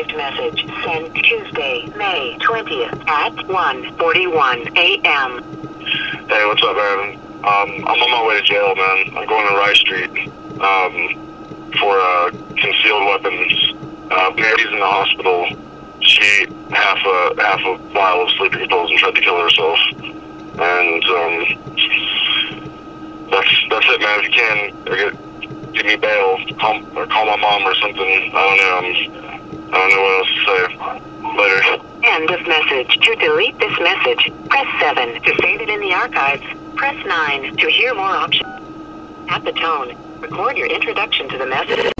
saved message sent Tuesday, May 20th at 1:41 a.m. Hey, what's up, Aaron? Um, I'm on my way to jail, man. I'm going to Rice Street um, for uh, concealed weapons. Uh, Mary's in the hospital. She half a half a vial of sleeping pills and tried to kill herself. And um, that's that's it, man. If you can, give me bail, call, or call my mom or something. I don't know. I'm, I don't know what else to say. Later. End of message. To delete this message, press 7. To save it in the archives, press 9. To hear more options, at the tone, record your introduction to the message.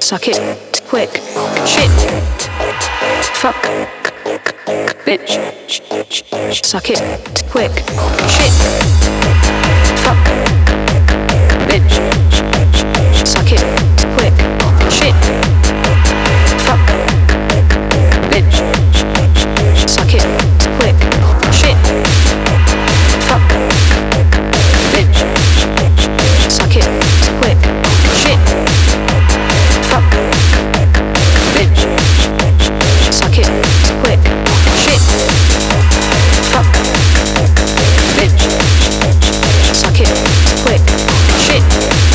Suck it, quick, shit, fuck, bitch, suck it, quick, shit, fuck, bitch, suck it, quick, shit, fuck, bitch, suck it, quick, shit, fuck, bitch, suck it, quick, shit. Bitch. Suck it. Quick. Shit. Fuck. Bitch. Suck it. Quick. Shit.